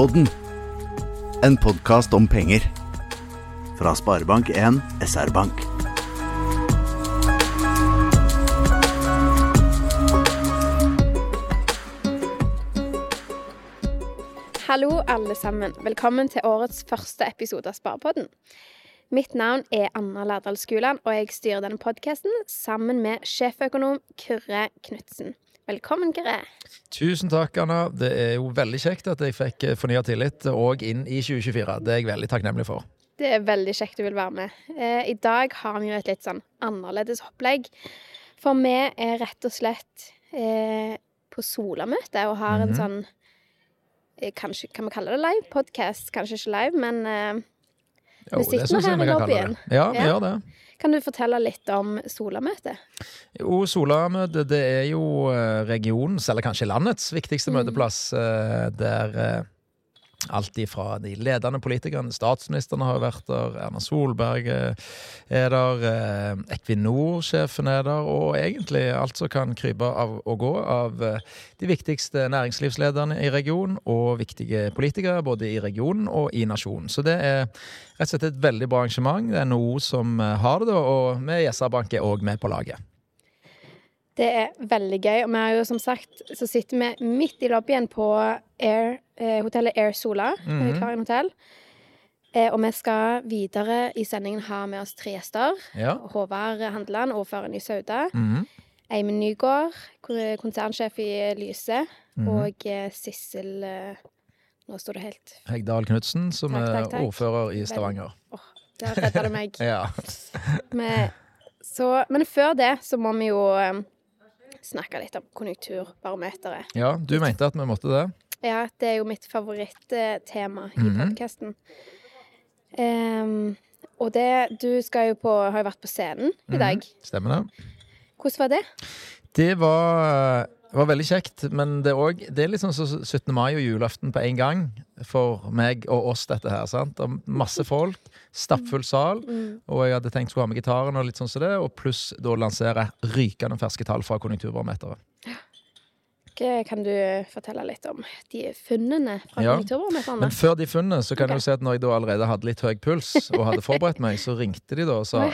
Sparepodden. En podkast om penger. Fra Sparebank1 SR-Bank. Hallo, alle sammen. Velkommen til årets første episode av Sparepodden. Mitt navn er Anna Lærdal Skuland, og jeg styrer denne podkasten sammen med sjeføkonom Kyrre Knutsen. Velkommen, Kyrre. Tusen takk, Anna. Det er jo veldig kjekt at jeg fikk fornya tillit òg inn i 2024. Det er jeg veldig takknemlig for. Det er veldig kjekt du vil være med. Eh, I dag har vi jo et litt sånn annerledes opplegg. For vi er rett og slett eh, på Solamøte og har en Mhm. sånn eh, Kanskje, Kan vi kalle det live podcast? Kanskje ikke live, men eh, Vi sitter nå her i lobbyen. Ja, vi Ja. gjør det. Kan du fortelle litt om Solamøtet? Jo, Solamøtet det er jo eh, regionens, eller kanskje landets, viktigste Mm. møteplass. eh, Der eh, alt ifra de ledende politikerne, statsministeren har vært der, Erna Solberg eh, er der, eh, Equinor-sjefen er der, og egentlig alt som kan krype av og gå av eh, de viktigste næringslivslederne i regionen, og viktige politikere både i regionen og i nasjonen. Så det er rett og slett et veldig bra arrangement. Det er NHO som har det, og vi i SR-Bank er òg med på laget. Det er veldig gøy. Og vi har jo som sagt så sitter vi midt i lobbyen på Air, eh, hotellet Air Sola. mm -hmm. Klarin hotell. Eh, og vi skal videre i sendingen ha med oss tre gjester. Ja. Håvard Handeland, ordføreren i Sauda. Mm -hmm. Eimen Nygaard, konsernsjef i Lyse. Mhm. Og eh, Sissel eh, Nå står det helt Hegdal Knutsen, som Takk, er takk, er ordfører i Stavanger. Der redda det meg. Ja. men, så, men før det så må vi jo eh, snakke litt om konjunkturbarometeret. ja, du mente at vi måtte det? Ja, det er jo mitt favorittema i Mhm. podkasten. og det Du skal jo på Har jo vært på scenen i dag. Mm, Stemmer det? Hvordan var det? Det var, var veldig kjekt, men det er, også, det er liksom sånn 17. mai og julaften på en gang for meg og oss, dette her. sant? Det er masse folk, stappfull sal, Mm. og jeg hadde tenkt skulle ha med gitaren og litt sånn som det, og pluss da lansere rykende ferske tall fra konjunkturbarometeret. Hva- Kan du fortelle litt om de funnene fra Ja, konjunkturbarometerne? Men før de funnene, så kan okay. jo si at når jeg da allerede hadde litt høy puls og hadde forberedt meg, så ringte de da og sa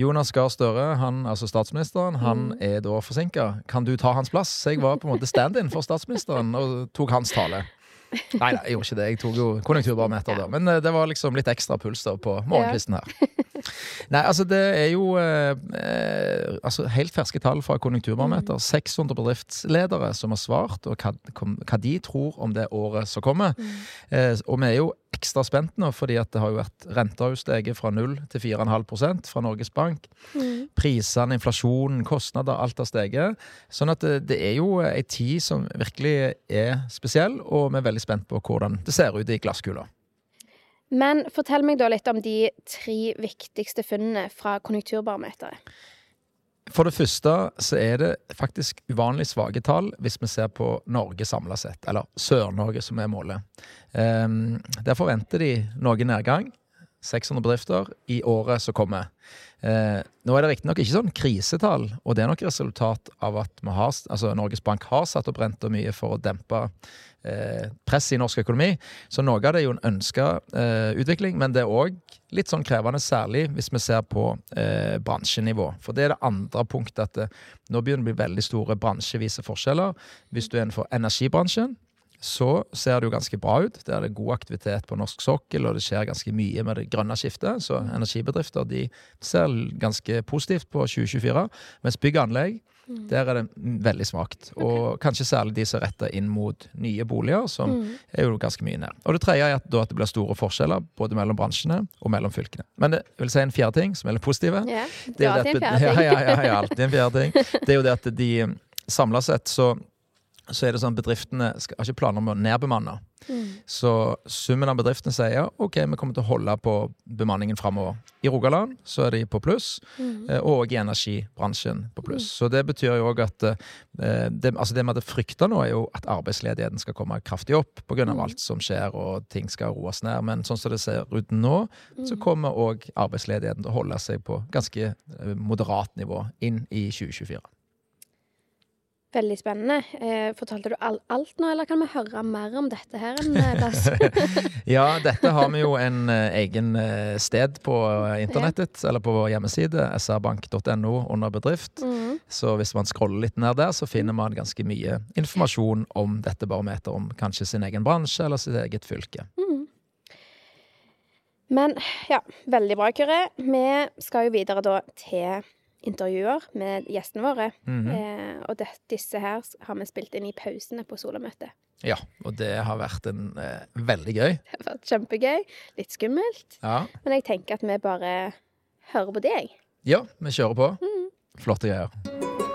Jonas Gahr Støre, han, altså statsministeren, han Mm. er da forsinka. Kan du ta hans plass? Så jeg var på en måte stand-in for statsministeren og tok hans tale. Nei jeg gjorde ikke det. Jeg tok jo konjunkturbarometer da. Men eh, det var liksom litt ekstra puls da på morgenkvisten her. Nei, altså det er jo eh, eh, altså helt ferske tall fra konjunkturbarometer. 600 bedriftsledere som har svart, og hva, hva de tror om det året som kommer. Eh, og vi er jo ekstra spent nå, fordi at det har jo vært renta har steget fra 0 til 4,5% fra Norges Bank. Mm. Prisene, inflasjonen, kostnader, alt har steget. Sånn at det, det er jo ei tid som virkelig er spesiell, og vi er veldig spent på hvordan det ser ut i glasskula. Men fortell meg da litt om de tre viktigste funnene fra konjunkturbarometeret. For det første så er det faktisk uvanlig svake tall hvis vi ser på Norge samla sett, eller Sør-Norge som er målet. Um, der forventer de noe nedgang, 600 bedrifter, i året som kommer. Eh, nå er det riktignok ikke sånn krisetall, og det er nok resultat av at har, altså Norges Bank har satt opp renta mye for å dempe eh, press i norsk økonomi. Så noe av det er jo en ønska eh, utvikling, men det er òg litt sånn krevende, særlig hvis vi ser på eh, bransjenivå. For det er det andre punktet at det, nå begynner det å bli veldig store bransjevise forskjeller. Hvis du er innenfor energibransjen, så ser det jo ganske bra ut. Der er det god aktivitet på norsk sokkel, og det skjer ganske mye med det grønne skiftet. Så energibedrifter de ser ganske positivt på 2024. Mens bygg og anlegg, der er det veldig svakt. Og kanskje særlig de som er retta inn mot nye boliger, som Mm. er jo ganske mye ned. Og det tredje er at, da at det blir store forskjeller både mellom bransjene og mellom fylkene. Men det vil si en fjerde ting som er litt positive. Ja, Det er til en fjerde ting. Ja, ja, ja, ja, alltid en fjerde ting. Det er jo det at de samla sett så, så er det sånn bedriftene skal, har ikke planer om å nedbemanne. Mm. Så summen av bedriftene sier ok, vi kommer til å holde på bemanningen framover. I Rogaland så er de på pluss, Mm. eh, og i energibransjen på pluss. Så det betyr jo òg at eh, det, altså det vi hadde frykta nå, er jo at arbeidsledigheten skal komme kraftig opp pga. Mm. alt som skjer og ting skal roes ned. Men sånn som det ser ut nå, Mm. så kommer òg arbeidsledigheten til å holde seg på ganske eh, moderat nivå inn i 2024. Veldig spennende. Eh, fortalte du all, alt nå, eller kan vi høre mer om dette her eh? Ja, dette har vi jo en eh, egen eh, sted på internettet, eller på vår hjemmeside, srbank.no under bedrift. Mm. Så hvis man scroller litt ned der, så finner man ganske mye informasjon om dette barometeret, om kanskje sin egen bransje eller sitt eget fylke. Mm. Men ja, veldig bra, Kyrre. Vi skal jo videre da til intervjuer med gjestene våre. Mhm. eh, og det, disse her har vi spilt inn i pausene på Solamøtet. Ja, og det har vært en eh, veldig gøy. Det har vært kjempegøy. Litt skummelt. Ja. Men jeg tenker at vi bare hører på deg. ja, vi kjører på. Flotte greier.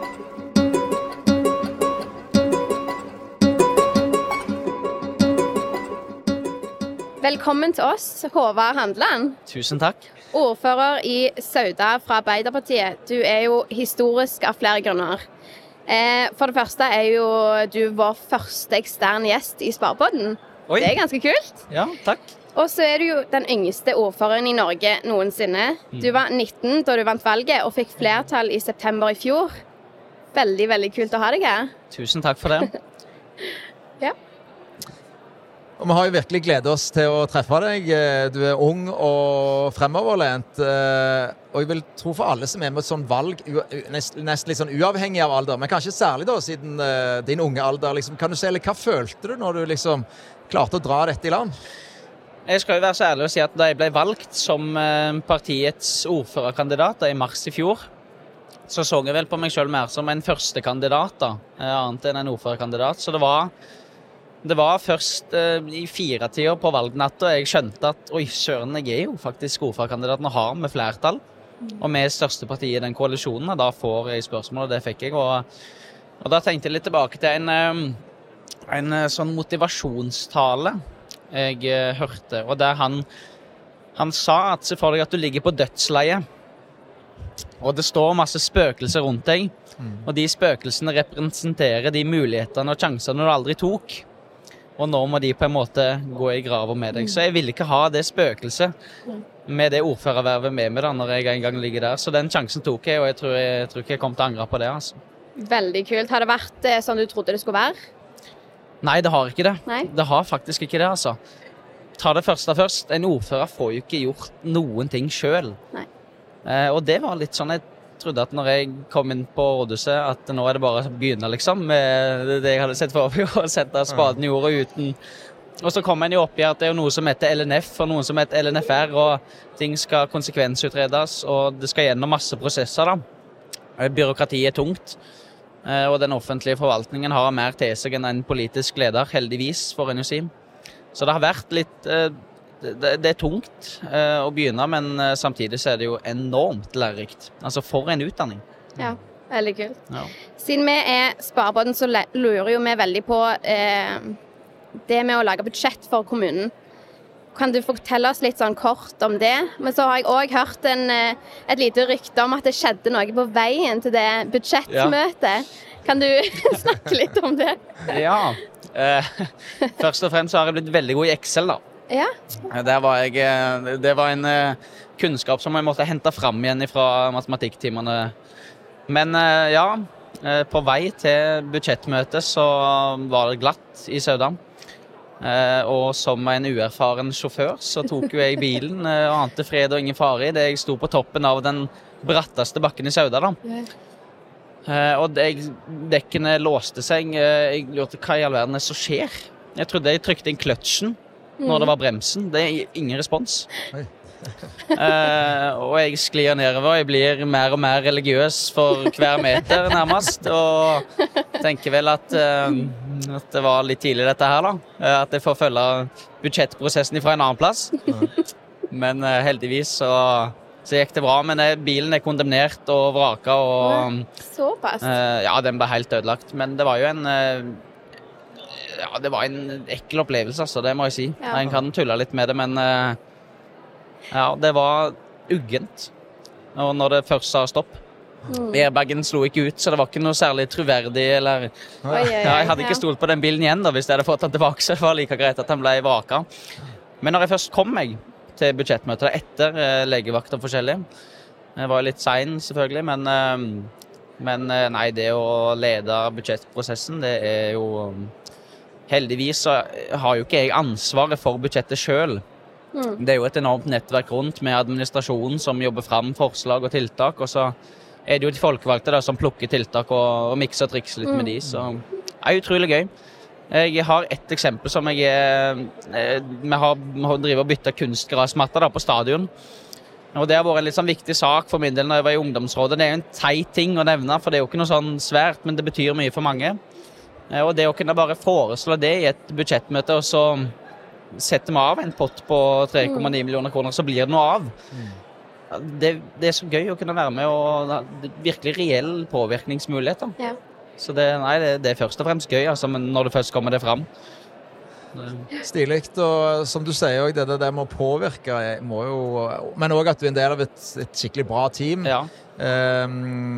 Velkommen til oss, Håvard Handeland. Tusen takk. Ordfører i Sauda fra Arbeiderpartiet. Du er jo historisk av flere grunner. Eh, for det første er jo du vår første ekstern gjest i Sparepodden. Det er ganske kult. Ja, takk. Og så er du jo den yngste ordføreren i Norge noensinne. Du var 19 da du vant valget, og fikk flertall i september i fjor. Veldig, veldig kult å ha deg her. Tusen takk for det. Og vi har jo virkelig gledet oss til å treffe deg. Eh, Du er ung og fremoverlent. eh, Og jeg vil tro for alle som er med et sånt valg, u- nest- nesten litt sånn uavhengig av alder, men kanskje særlig da siden eh, din unge alder, liksom, kan du si eller hva følte du når du liksom klarte å dra dette i land? Jeg skal jo være så ærlig å si at da jeg ble valgt som partiets ordførerkandidat i mars i fjor, så så jeg vel på meg sjøl mer som en førstekandidat, da, annet enn en ordførerkandidat. Så det var, det var først eh, i firetida på valgnatta jeg skjønte at oi, søren, jeg er jo faktisk ordførerkandidat. Nå har vi flertall. Og vi er største parti i den koalisjonen, og da får jeg spørsmål, og det fikk jeg. Og, og da tenkte jeg litt tilbake til en, eh, en eh, sånn motivasjonstale jeg eh, hørte, og der han, han sa at se for deg at du ligger på dødsleiet, og det står masse spøkelser rundt deg, og de spøkelsene representerer de mulighetene og sjansene du aldri tok. Og nå må de på en måte gå i grava med deg. Så jeg ville ikke ha det spøkelset med det ordførervervet med meg da, når jeg en gang ligger der. Så den sjansen tok jeg, og jeg tror, jeg, tror ikke jeg kommer til å angre på det. altså. Veldig kult. Har det vært eh, sånn du trodde det skulle være? Nei, det har ikke det. Nei? Det har faktisk ikke det, altså. Ta det første først. En ordfører får jo ikke gjort noen ting sjøl. Eh, og det var litt sånn jeg trodde at når jeg kom inn på rådhuset, at nå er det bare å begynne, liksom, med det jeg hadde sett for meg, å sette spaden i jorda uten Og så kom en jo opp i at det er noe som heter LNF, og noen som heter LNFR, og ting skal konsekvensutredes, og det skal gjennom masse prosesser, da. Eh, Byråkratiet er tungt. Eh, Og den offentlige forvaltningen har mer til seg enn en politisk leder, heldigvis, får en jo si. Så det har vært litt eh, Det, det er tungt eh, å begynne, men eh, samtidig så er det jo enormt lærerikt. Altså, for en utdanning. Ja. Veldig kult. Ja. Siden vi er Sparebåten, så lurer jo vi veldig på eh, det med å lage budsjett for kommunen. Kan du fortelle oss litt sånn kort om det? Men så har jeg òg hørt en, et lite rykte om at det skjedde noe på veien til det budsjettmøtet. Kan du snakke litt om det? ja. Eh, først og fremst så har jeg blitt veldig god i Excel, da. Ja. Var jeg, eh, det var en eh, kunnskap som jeg måtte hente fram igjen fra matematikktimene. Men eh, ja, på vei til budsjettmøtet så var det glatt i Sauda. Eh, Og som en uerfaren sjåfør så tok jo jeg bilen og ante fred og ingen fare i det jeg sto på toppen av den bratteste bakken i Sauda. da. Og dekkene låste seg. Jeg lurte hva i all verden er som skjer? Jeg trodde jeg trykte inn kløtsjen når det var bremsen. Det er ingen respons. Eh, og jeg sklir nedover. Jeg blir mer og mer religiøs for hver meter, nærmest. Og tenker vel at, uh, at det var litt tidlig, dette her, da. Uh, at jeg får følge budsjettprosessen fra en annen plass. Men heldigvis så, så gikk det bra. Men bilen er kondemnert og vraka, og Såpass. Eh, ja, den ble helt ødelagt. Men det var jo en Ja, det var en ekkel opplevelse, altså. Det må jeg si. Ja. En kan tulle litt med det, men eh, Ja, det var uggent. Og når det først sa stopp. Mm. Airbagen slo ikke ut, så det var ikke noe særlig troverdig. eller... Ja, jeg hadde ikke stolt på den bilen igjen da, hvis jeg hadde fått den tilbake. Så det var like greit at den ble vraka. Men når jeg først kom meg til budsjettmøtet etter eh, legevakt og forskjellig Jeg var litt sein, selvfølgelig, men eh, Men nei, det å lede budsjettprosessen, det er jo Heldigvis så har jo ikke jeg ansvaret for budsjettet sjøl. Mm. Det er jo et enormt nettverk rundt med administrasjonen som jobber fram forslag og tiltak. Og så er det jo de folkevalgte da, som plukker tiltak og, og mikser og trikser litt med de. Så det er utrolig gøy. Jeg har ett eksempel som jeg er eh, Vi har, driver og bytter kunstgrasmatter på stadion. Og Det har vært en litt sånn viktig sak for min del når jeg var i ungdomsrådet. Det er jo en teit ting å nevne, for det er jo ikke noe sånn svært, men det betyr mye for mange. Eh, Og det å kunne bare foreslå det i et budsjettmøte, og så setter vi av en pott på 3,9 millioner kroner, så blir det noe av. Det, det er så gøy å kunne være med og virkelig reell påvirkningsmulighet. Ja. Så det, nei, det, det er først og fremst gøy, altså, men når det først kommer det fram. Stilig. Og som du sier, også, det, det, det med å påvirke må jo Men òg at du er en del av et, et skikkelig bra team. Ja. Ehm,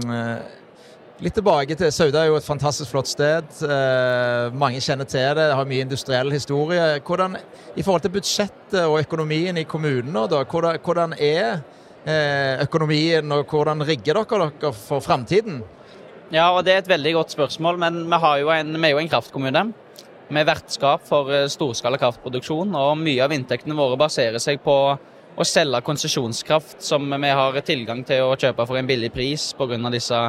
litt tilbake til Sauda er jo et fantastisk flott sted. Eh, mange kjenner til det, har mye industriell historie. Hvordan, I forhold til budsjettet og økonomien i kommunene, da, hvordan, hvordan er eh, økonomien, og hvordan rigger dere dere for framtiden? Ja, og det er et veldig godt spørsmål, men vi, en, vi er jo en kraftkommune. Med vertskap for eh, storskala kraftproduksjon, og mye av inntektene våre baserer seg på å selge konsesjonskraft som vi har tilgang til å kjøpe for en billig pris pga. disse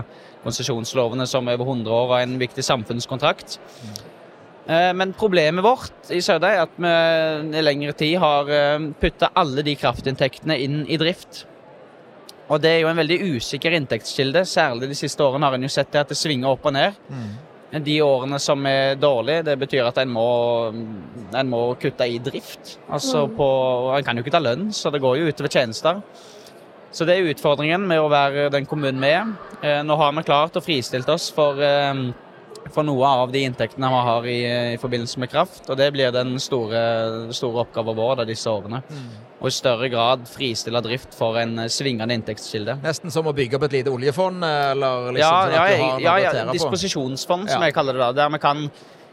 konsesjonslovene som er over 100 år er en viktig samfunnskontrakt. Eh, Men problemet vårt i Sauda er at vi i lengre tid har putta alle de kraftinntektene inn i drift. Og det er jo en veldig usikker inntektskilde. Særlig de siste årene har en jo sett det at det svinger opp og ned. De årene som er dårlige, det betyr at en må, en må kutte i drift. Altså på, En kan jo ikke ta lønn, så det går jo utover tjenester. Så det er utfordringen med å være den kommunen vi er. Eh, Nå har vi klart å fristilt oss for, eh, for noe av de inntektene vi har i, i forbindelse med kraft, og det blir den store, store oppgaven vår da, disse årene. Og i større grad fristille drift for en eh, svingende inntektskilde. Nesten som å bygge opp et lite oljefond? Eller liksom Ja, sånn ja, noe ja, ja datere disposisjonsfond, som Ja. jeg kaller det da. Der vi kan,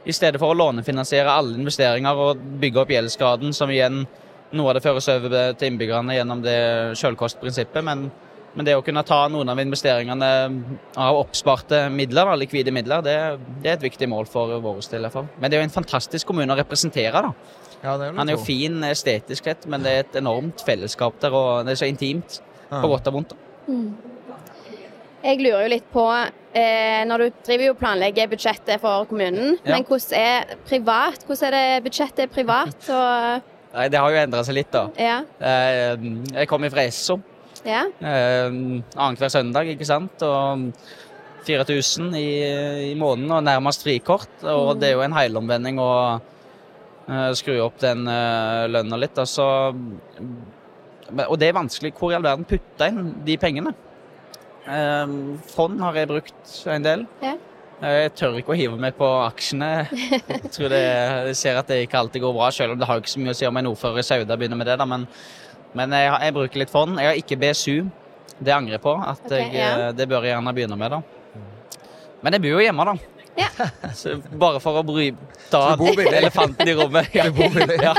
i stedet for å lånefinansiere alle investeringer og bygge opp gjeldsgraden, som igjen noe av det føres over til innbyggerne gjennom det selvkostprinsippet, men, men det å kunne ta noen av investeringene av oppsparte midler, da, likvide midler, det, det er et viktig mål for vår del. i hvert fall. Men det er jo en fantastisk kommune å representere. da. Ja, det vil Han er jo fin estetisk sett, men det er et enormt fellesskap der, og det er så intimt. På godt og vondt. da. Jeg lurer jo litt på eh, Når du driver jo og planlegger budsjettet for kommunen, Ja. men hvordan er privat? Hvordan er det budsjettet er privat? Og, Nei, Det har jo endra seg litt, da. ja, Eh, Jeg kommer fra Esso. Ja. Eh, Annenhver søndag, ikke sant. Og 4000 i, i måneden og nærmest frikort. Og det er jo en heilomvending å uh, skru opp den uh, lønna litt. Og, så, og det er vanskelig. Hvor i all verden putte inn de pengene? Eh, fond har jeg brukt en del. Ja. Eh, Jeg tør ikke å hive meg på aksjene. Jeg tror det, jeg ser at det ikke alltid går bra, selv om det har ikke så mye å si om en ordfører i Sauda begynner med det. da, Men, men jeg, jeg bruker litt fond. Jeg har ikke BSU. Det angrer jeg på. at okay, jeg, ja. eh, Det bør jeg gjerne begynne med. da. Men jeg bor jo hjemme, da. Ja. Så bare for å bry, ta elefanten i rommet. Ja. Ja.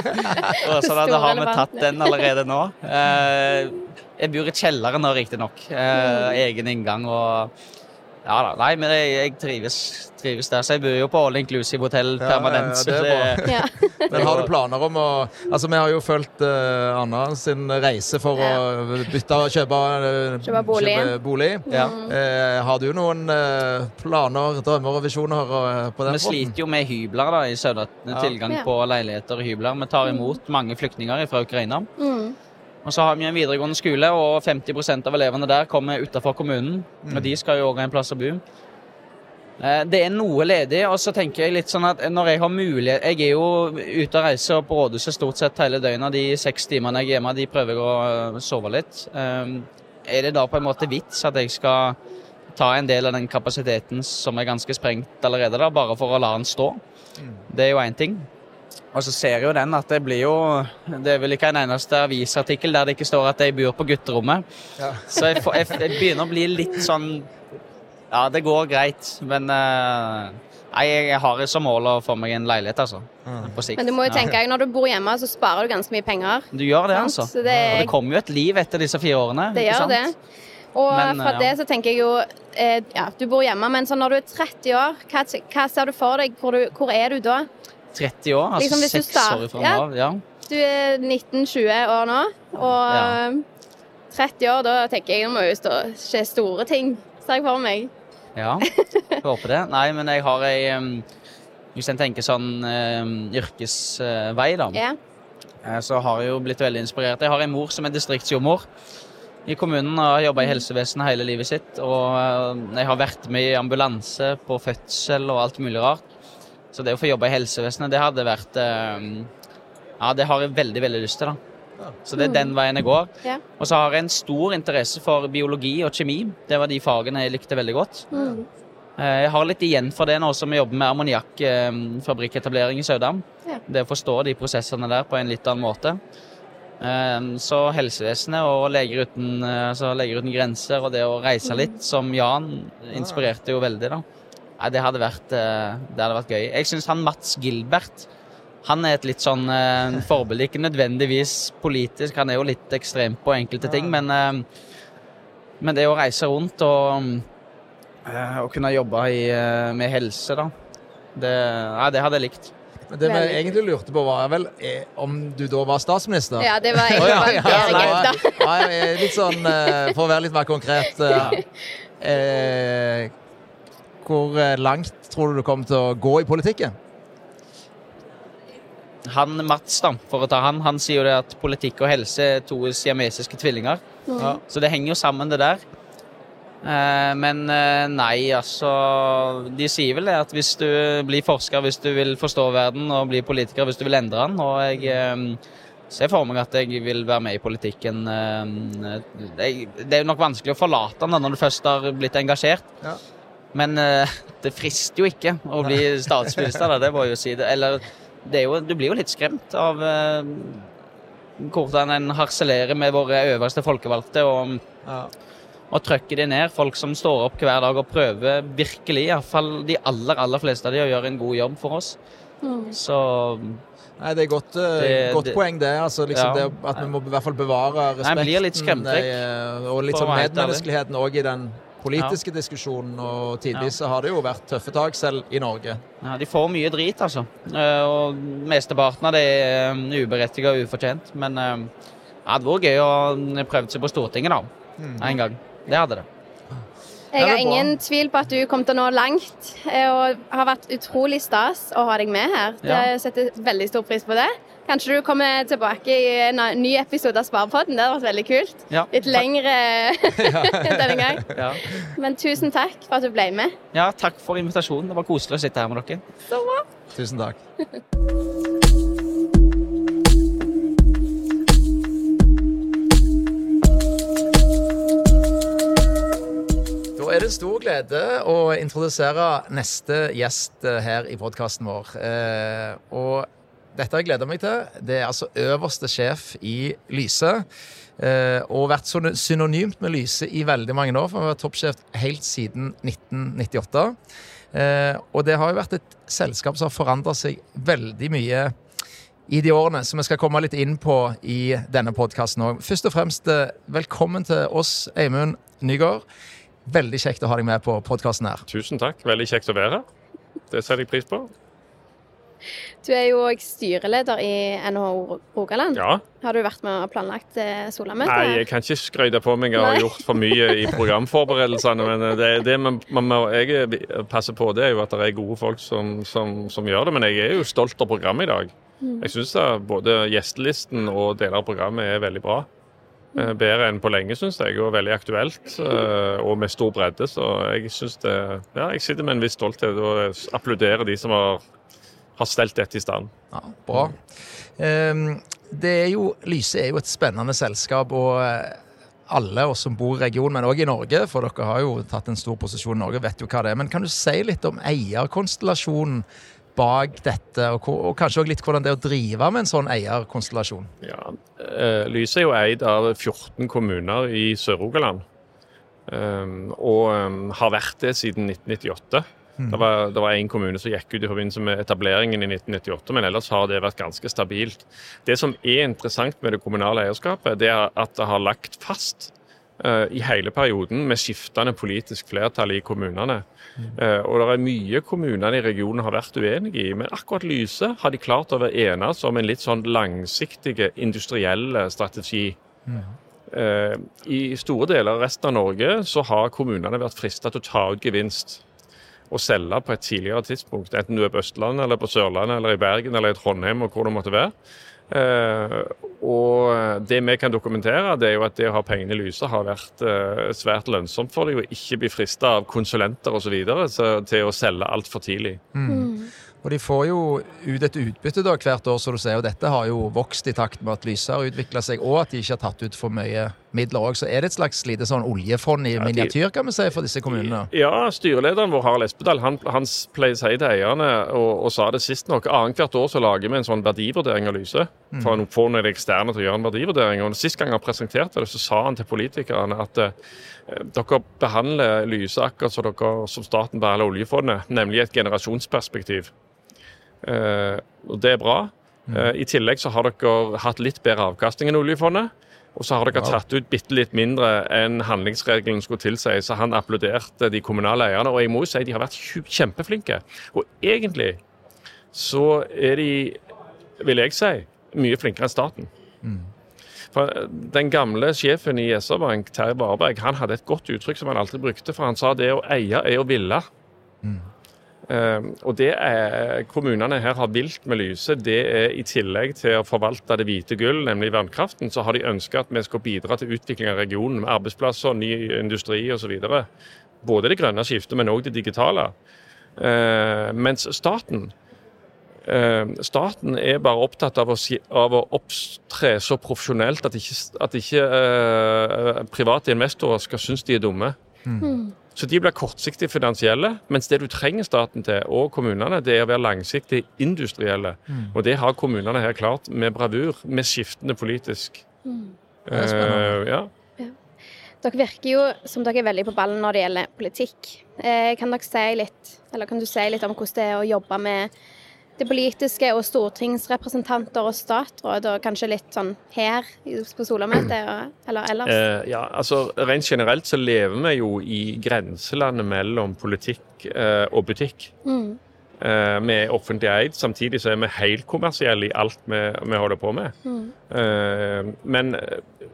Og sånn at da har vi tatt den allerede nå. Eh, Jeg bor i kjelleren nå, riktignok. Eh, egen inngang og Ja da. Nei, men jeg, jeg trives, trives der. Så jeg bor jo på all inclusive hotell Ja, permanent. ja, ja, det er bra. ja. Men har du planer om å Altså, vi har jo fulgt uh, Anna sin reise for å bytte og kjøpe, uh, Kjøpe bolig. kjøpe bolig. Ja. Uh, har du noen planer, drømmer og visjoner på den Vi sliter jo med hybler da, i Sauda. Tilgang Ja. på leiligheter og hybler. Vi tar imot mange flyktninger fra Ukraina. Mm. Og så har vi en videregående skole, og 50% av elevene der kommer utenfor kommunen. Og de skal jo òg ha en plass å bo. Eh, Det er noe ledig, og så tenker jeg litt sånn at når jeg har mulighet Jeg er jo ute og reiser på rådhuset stort sett hele døgnet. De seks timene jeg er hjemme, de prøver jeg å øh, sove litt. Eh, Er det da på en måte vits at jeg skal ta en del av den kapasiteten som er ganske sprengt allerede, da, bare for å la den stå? Det er jo én ting. Og så ser jo den at det blir jo Det er vel ikke en eneste avisartikkel der det ikke står at jeg bor på gutterommet. Ja. Så jeg, får, jeg, jeg begynner å bli litt sånn Ja, det går greit, men uh, Nei, jeg har som mål å få meg en leilighet, altså. På sikt. Men du må jo Ja. tenke, når du bor hjemme, så sparer du ganske mye penger. Du gjør det, sant? altså. Det er... Og det kommer jo et liv etter disse fire årene. det ikke gjør sant? det. Og Men, fra ja. det så tenker jeg jo eh, ja, du bor hjemme, men så når du er 30 år, hva, hva ser du for deg? Hvor, du, hvor er du da? 30 år, altså Liksom seks år ifra ja. Ja. Du er 19-20 år nå, og Ja. eh, 30 år, da tenker jeg nå må jo stå, skje store ting, ser jeg for meg. ja. Jeg håper det. Nei, men jeg har ei um, Hvis en tenker sånn um, yrkesvei, da, Ja. eh, så har jeg jo blitt veldig inspirert. Jeg har en mor som er distriktsjordmor i kommunen og har jobba i helsevesenet hele livet sitt. Og eh, jeg har vært med i ambulanse på fødsel og alt mulig rart. Så det å få jobbe i helsevesenet, det hadde vært eh, Ja, det har jeg veldig, veldig lyst til, da. Så det er den veien jeg går. Ja. Og så har jeg en stor interesse for biologi og kjemi. Det var de fagene jeg likte veldig godt. Mm. Eh, Jeg har litt igjen for det nå som vi jobber med ammoniakkfabrikketablering i Saudam. Ja. Det å forstå de prosessene der på en litt annen måte. Eh, Så helsevesenet og Leger uten, eh, altså Leger uten grenser og det å reise litt, som Jan, inspirerte jo veldig, da. Nei, det hadde vært, eh, det hadde vært gøy. Jeg syns han Mats Gilbert han er et litt sånn eh, forbilde. Ikke nødvendigvis politisk, han er jo litt ekstrem på enkelte ting, men, eh, men det å reise rundt og eh, og kunne jobbe i, med helse, da. Det, ja, det hadde jeg likt. Men Det vi egentlig lurte på, var vel om du da var statsminister? Ja, det var egentlig egentlig ja, ja, jeg er litt sånn, eh, For å være litt mer konkret eh, eh, Hvor eh, langt tror du du kommer til å gå i politikken? Han Mats, da, for å ta han, han sier jo det at politikk og helse er to siamesiske tvillinger. Ja. Så det henger jo sammen, det der. Eh, men eh, nei, altså De sier vel det at hvis du blir forsker, hvis du vil forstå verden, og blir politiker hvis du vil endre den, og jeg ser for meg at jeg vil være med i politikken det, det er jo nok vanskelig å forlate den når du først har blitt engasjert. Ja. Men uh, det frister jo ikke å bli statsminister, da, det må jeg jo si. det. Eller det er jo, du blir jo litt skremt av uh, hvordan en harselerer med våre øverste folkevalgte og, Ja. og trykker de ned. Folk som står opp hver dag og prøver virkelig, iallfall de aller aller fleste av de, å gjøre en god jobb for oss. Mm. Så Nei, Det er godt, eh, Det- godt det- poeng, det. altså liksom Ja. det At vi må i hvert fall bevare Nei, jeg blir litt respekten eh, og litt sånn medmenneskeligheten òg i den politiske diskusjonen. Og tidvis så har det jo vært tøffe tak selv i Norge. ja, de får mye drit, altså. Eh, Og mesteparten av det er eh, uberettiget og ufortjent. Men ja, det hadde vært gøy å prøve seg på Stortinget, da. En gang. Det hadde det. Jeg har ingen tvil på at du kom til å nå langt, eh, og har vært utrolig stas å ha deg med her. Ja. Jeg setter veldig stor pris på det. Kanskje du kommer tilbake i en ny episode av Sparepodden. Det hadde vært veldig kult. Ja, Litt lengre denne gang. Ja. Men tusen takk for at du ble med. ja, takk for invitasjonen. Det var koselig å sitte her med dere. Så bra. Tusen takk. Da er det stor glede å introdusere neste gjest eh, her i podkasten vår. Eh, og dette har jeg gleda meg til. Det er altså øverste sjef i Lyse. Eh, og vært synonymt med Lyse i veldig mange år, for han har vært toppsjef helt siden 1998. Eh, og det har jo vært et selskap som har forandra seg veldig mye i de årene, som vi skal komme litt inn på i denne podkasten òg. Først og fremst, eh, velkommen til oss, Eimund Nygaard. Veldig kjekt å ha deg med på podkasten her. Tusen takk. Veldig kjekt å være her. Det setter jeg pris på. Du er jo òg styreleder i NHO Rogaland. Ja. Har du vært med og planlagt eh, Solamøtet? Nei, jeg kan ikke skryte på meg jeg har Nei. gjort for mye i programforberedelsene, men det, det man, man må jeg passer på, det er jo at det er gode folk som, som, som gjør det. Men jeg er jo stolt av programmet i dag. Jeg syns både gjestelisten og deler av programmet er veldig bra. Eh, Bedre enn på lenge, syns jeg, og veldig aktuelt. eh, Og med stor bredde. Så jeg syns det Ja, jeg sitter med en viss stolthet og applauderer de som har, har stelt dette i stand. Ja, bra. Ehm, det er jo, Lyse er jo et spennende selskap, og eh, alle oss som bor i regionen, men òg i Norge, for dere har jo tatt en stor posisjon i Norge, vet jo hva det er. Men kan du si litt om eierkonstellasjonen bak dette, og, og kanskje òg litt hvordan det er å drive med en sånn eierkonstellasjon? Ja, Lyset Lyse er jo eid av 14 kommuner i Sør-Rogaland. Um, og um, har vært det siden 1998. Det var, det var en kommune som gikk ut i forbindelse med etableringen i 1998, men ellers har det vært ganske stabilt. Det som er interessant med det kommunale eierskapet, det er at det har lagt fast uh, i hele perioden med skiftende politisk flertall i kommunene. Uh, og det er mye kommunene i regionen har vært uenige i, men akkurat Lyse har de klart å være enes om en litt sånn langsiktig industriell strategi. Eh, I store deler av resten av Norge så har kommunene vært frista til å ta ut gevinst og selge på et tidligere tidspunkt, enten du er på Østlandet, eller på Sørlandet, eller i Bergen eller i Trondheim, og hvor det måtte være. Eh, og det vi kan dokumentere, det er jo at det å ha pengene i lyset har vært eh, svært lønnsomt for dem, og ikke bli frista av konsulenter osv. til å selge altfor tidlig. Og de får jo ut et utbytte da hvert år, så du ser. Og dette har jo vokst i takt med at lyset har utvikla seg, og at de ikke har tatt ut for mye midler òg. Så er det et slags lite sånn oljefond i miniatyr, kan vi si, for disse kommunene? Ja, styrelederen vår, Harald Espedal, han, han pleier å si til eierne, og, og sa det sist nok, annethvert år så lager vi en sånn verdivurdering av Lyse. For å få noen eksterne til å gjøre en verdivurdering. Og Sist gang han presenterte det, så sa han til politikerne at eh, dere behandler Lyse akkurat som, dere, som staten behandler oljefondet, nemlig et generasjonsperspektiv. Eh, og det er bra. Eh, I tillegg så har dere hatt litt bedre avkastning enn oljefondet. Og så har dere tatt ut bitte litt mindre enn handlingsregelen skulle tilsi. Så han applauderte de kommunale eierne. Og jeg må jo si de har vært kjempeflinke. Og egentlig så er de, vil jeg si, mye flinkere enn staten. For Den gamle sjefen i SR-Bank, Terje Varberg, han hadde et godt uttrykk som han alltid brukte. For han sa det å eie er å ville. Eh, og det er kommunene her har vilt med Lyse, det er i tillegg til å forvalte det hvite gull, nemlig vannkraften, så har de ønska at vi skal bidra til utvikling av regionen med arbeidsplasser, ny industri osv. Både det grønne skiftet, men òg det digitale. Eh, mens staten eh, Staten er bare opptatt av å, si, av å opptre så profesjonelt at ikke, at ikke eh, private investorer skal synes de er dumme. Så de blir kortsiktig finansielle, mens det du trenger staten til, og kommunene, det er å være langsiktig industrielle. Og det har kommunene her klart med bravur, med skiftende politisk. Det er spennende. Eh, ja. Dere virker jo som dere er veldig på ballen når det gjelder politikk. Eh, kan dere si litt, eller kan du si litt om hvordan det er å jobbe med det politiske og stortingsrepresentanter og statsråd, og kanskje litt sånn her på Solamøtet, eller ellers? Eh, ja, altså Rent generelt så lever vi jo i grenselandet mellom politikk eh, og butikk. Mm. Eh, vi er offentlig eid, samtidig så er vi helt kommersielle i alt vi, vi holder på med. Mm. Eh, men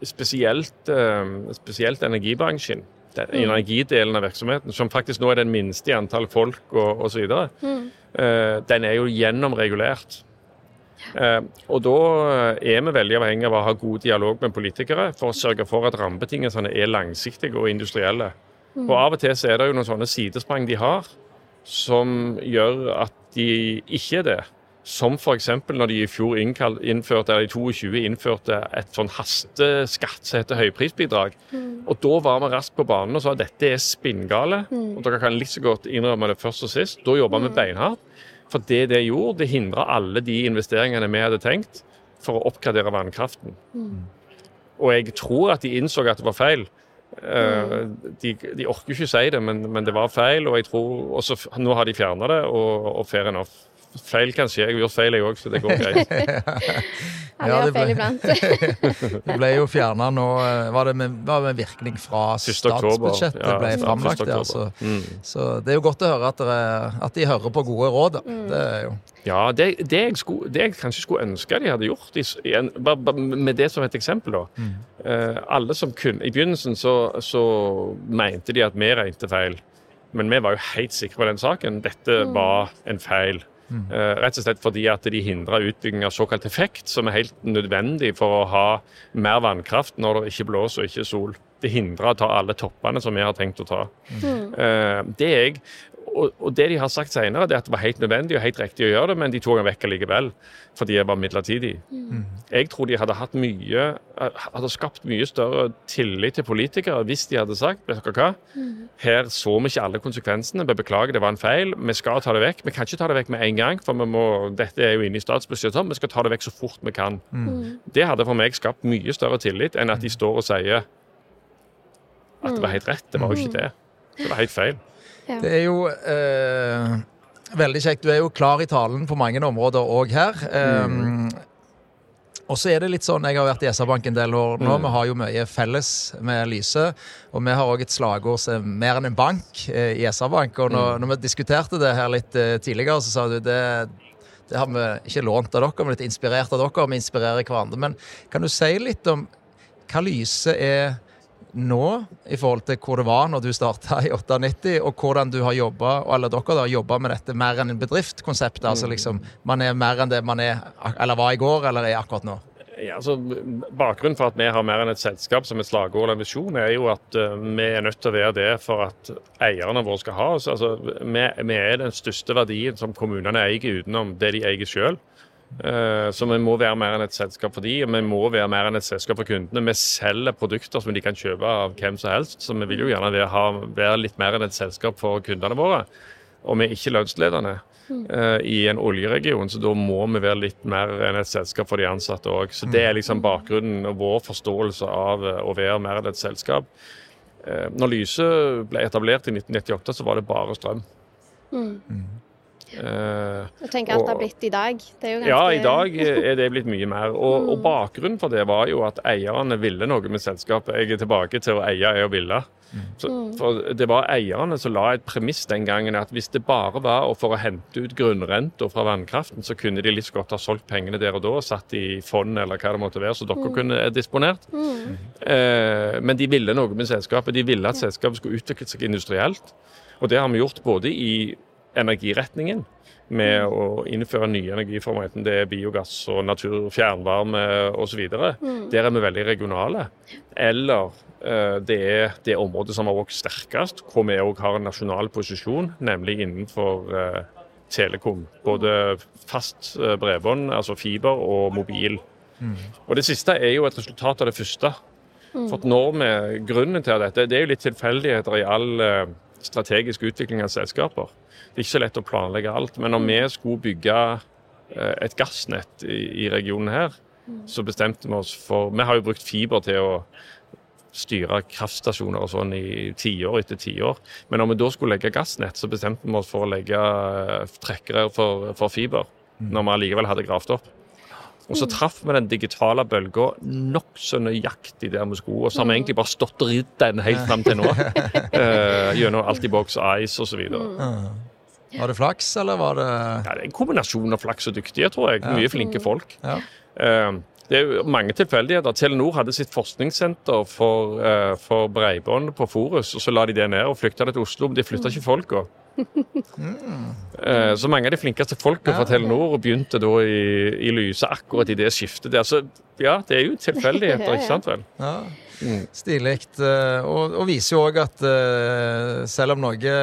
spesielt, eh, spesielt energibransjen, den energidelen av virksomheten, som faktisk nå er den minste i antall folk og osv., Mm. Eh, den er jo gjennomregulert. Eh, og da er vi veldig avhengig av å ha god dialog med politikere for å sørge for at rammebetingelsene er langsiktige og industrielle. Og av og til så er det jo noen sånne sidesprang de har som gjør at de ikke er det. Som f.eks. når de i fjor innførte, eller i 22 innførte et sånn hasteskatt som heter høyprisbidrag. Og da var vi raskt på banen og sa at dette er spinngale. Og dere kan litt så godt innrømme det først og sist. Da jobba vi beinhardt. For det det gjorde, det hindra alle de investeringene vi hadde tenkt for å oppgradere vannkraften. Og jeg tror at de innså at det var feil. Mm. de, de orker ikke si det, men, men det var feil. Og jeg tror også, nå har de fjerna det, og, og fair enough. Feil kanskje. Jeg har gjort feil, jeg òg, så det går greit. Ja, gjør det ble- feil iblant. Det ble jo fjerna nå eh, Var det med, var det med virkning fra statsbudsjettet Ja, ble ja, framlagt? Ja, altså. så, Mm. så det er jo godt å høre at, dere, at de hører på gode råd. Da. Det er jo Ja, det, det, jeg skulle, det jeg kanskje skulle ønske de hadde gjort, i, en, med det som et eksempel da. Eh, alle som kunne, I begynnelsen så, så mente de at vi regnet feil. Men vi var jo helt sikre på den saken. Dette var en feil. Eh, rett og slett fordi at de hindrer utbygging av såkalt effekt, som er helt nødvendig for å ha mer vannkraft når det ikke blåser og ikke er sol. Det hindrer å ta alle toppene som vi har tenkt å ta. Mm. det er jeg og, og det de har sagt senere, det er at det var helt nødvendig og helt riktig å gjøre det, men de tok den vekk likevel, fordi det var midlertidig. Jeg tror de hadde hatt mye hadde skapt mye større tillit til politikere hvis de hadde sagt vet dere hva, her så vi ikke alle konsekvensene, vi beklager det var en feil, vi skal ta det vekk. Vi kan ikke ta det vekk med en gang, for vi må, dette er jo inne i statsbudsjettet, vi skal ta det vekk så fort vi kan. Det hadde for meg skapt mye større tillit enn at de står og sier at det var helt rett. Det var jo ikke det. Det var helt feil. Det er jo eh, veldig kjekt. Du er jo klar i talen på mange områder òg her. Eh, Og så er det litt sånn, Jeg har vært i SR-Bank en del år nå. Mm. Vi har jo mye felles med Lyse. Og vi har òg et slagord som er mer enn en bank eh, i SR-Bank. Og når, Mm. når vi diskuterte det her litt eh, tidligere, så sa du det, det har vi ikke lånt av dere, men litt inspirert av dere. og Vi inspirerer hverandre. Men kan du si litt om hva Lyse er nå, i forhold til hvor det var når du starta i 98, og hvordan du har jobba, eller dere har jobba med dette mer enn en bedrift-konsept? Altså liksom, man er mer enn det man er, eller var i går, eller er akkurat nå? Ja, altså, bakgrunnen for at vi har mer enn et selskap som et slagord eller en visjon, er jo at uh, vi er nødt til å være det for at eierne våre skal ha oss. Altså, vi, vi er den største verdien som kommunene eier utenom det de eier sjøl. Så vi må være mer enn et selskap for de, og vi må være mer enn et selskap for kundene. Vi selger produkter som de kan kjøpe av hvem som helst, så vi vil jo gjerne være, litt mer enn et selskap for kundene våre. Og vi er ikke lønnsledende eh, i en oljeregion, så da må vi være litt mer enn et selskap for de ansatte òg. Så det er liksom bakgrunnen og vår forståelse av eh, å være mer enn et selskap. Eh, når Lyse ble etablert i 1998, så var det bare strøm. Eh, Jeg tenker alt det har blitt i dag. Ganske ja, i dag er det blitt mye mer. Og, og bakgrunnen for det var jo at eierne ville noe med selskapet. Jeg er tilbake til å eie er å ville. Så, for det var eierne som la et premiss den gangen at hvis det bare var for å hente ut grunnrenta fra vannkraften, så kunne de litt godt ha solgt pengene der og da og satt i fond eller hva det måtte være, så dere kunne disponert. Eh, men de ville noe med selskapet. De ville at selskapet skulle utvikle seg industrielt. Og det har vi gjort både i energiretningen, med å innføre nye energiformer, enten det er biogass og natur, fjernvarme osv. Der er vi veldig regionale. Eller eh, det er det området som har vokst sterkest, hvor vi òg har en nasjonal posisjon, nemlig innenfor eh, telekom. Både fast eh, bredbånd, altså fiber, og mobil. Og det siste er jo et resultat av det første. For at når vi, Grunnen til dette det er jo litt tilfeldigheter i all eh, strategisk utvikling av selskaper. Det er ikke så lett å planlegge alt. Men når vi skulle bygge eh, et gassnett i, i regionen her, så bestemte vi oss for Vi har jo brukt fiber til å styre kraftstasjoner og sånn i tiår etter tiår. Men når vi da skulle legge gassnett, så bestemte vi oss for å legge trekkere for, for fiber. Når vi allikevel hadde gravd opp. Og så traff vi den digitale bølga nokså nøyaktig der vi skulle. Og så har vi egentlig bare stått og ridd den helt fram til nå. uh, gjennom Altibox Ice osv. Var det flaks, eller var det Ja, det er en kombinasjon av flaks og dyktige, tror jeg. Mye flinke folk. Ja. Eh, det er jo mange tilfeldigheter. Telenor hadde sitt forskningssenter for, eh, for bredbånd på Forus, og så la de det ned og flykta det til Oslo. Men de flytta ikke folka. Eh, Så mange av de flinkeste folka fra Telenor begynte da i, i Lyse akkurat i det skiftet der. Så ja, det er jo tilfeldigheter, ikke sant vel? Ja. Stilig. eh, Og, og viser jo òg at eh, selv om noe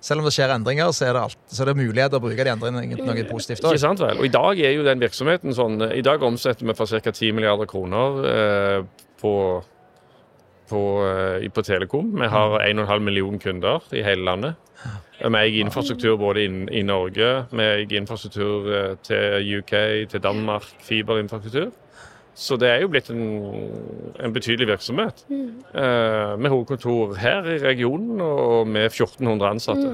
Selv om det skjer endringer, så er det, alt, så er det mulighet til å bruke de endringene til noe positivt Også. Ikke sant vel? Og I dag er jo den virksomheten sånn I dag omsetter vi for ca. 10 milliarder kroner eh, på, på, eh, på Telekom. Vi har 1,5 million kunder i hele landet. Vi eier infrastruktur både i Norge, vi eier infrastruktur eh, til UK, til Danmark, fiberinfrastruktur. Så det er jo blitt en, en betydelig virksomhet. Eh, med hovedkontor her i regionen og med 1400 ansatte.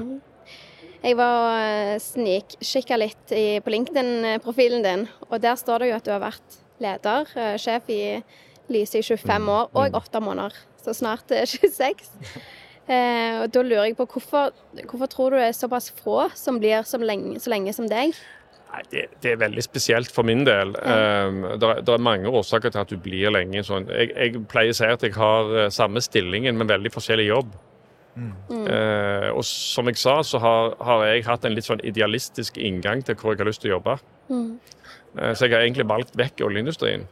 Jeg var snikkikka litt i, på LinkedIn-profilen din, og der står det jo at du har vært leder, sjef i Lyse i 25 år og 8 måneder, så snart eh, 26. Eh, og Da lurer jeg på hvorfor, hvorfor tror du det er såpass få som blir som lenge, så lenge som deg? Nei, det, det er veldig spesielt for min del. Um, det, er, det er mange årsaker til at du blir lenge sånn. Jeg, jeg pleier å si at jeg har eh, samme stillingen, men veldig forskjellig jobb. Eh, og som jeg sa, så har, har jeg hatt en litt sånn idealistisk inngang til hvor jeg har lyst til å jobbe. Eh, så jeg har egentlig valgt vekk oljeindustrien.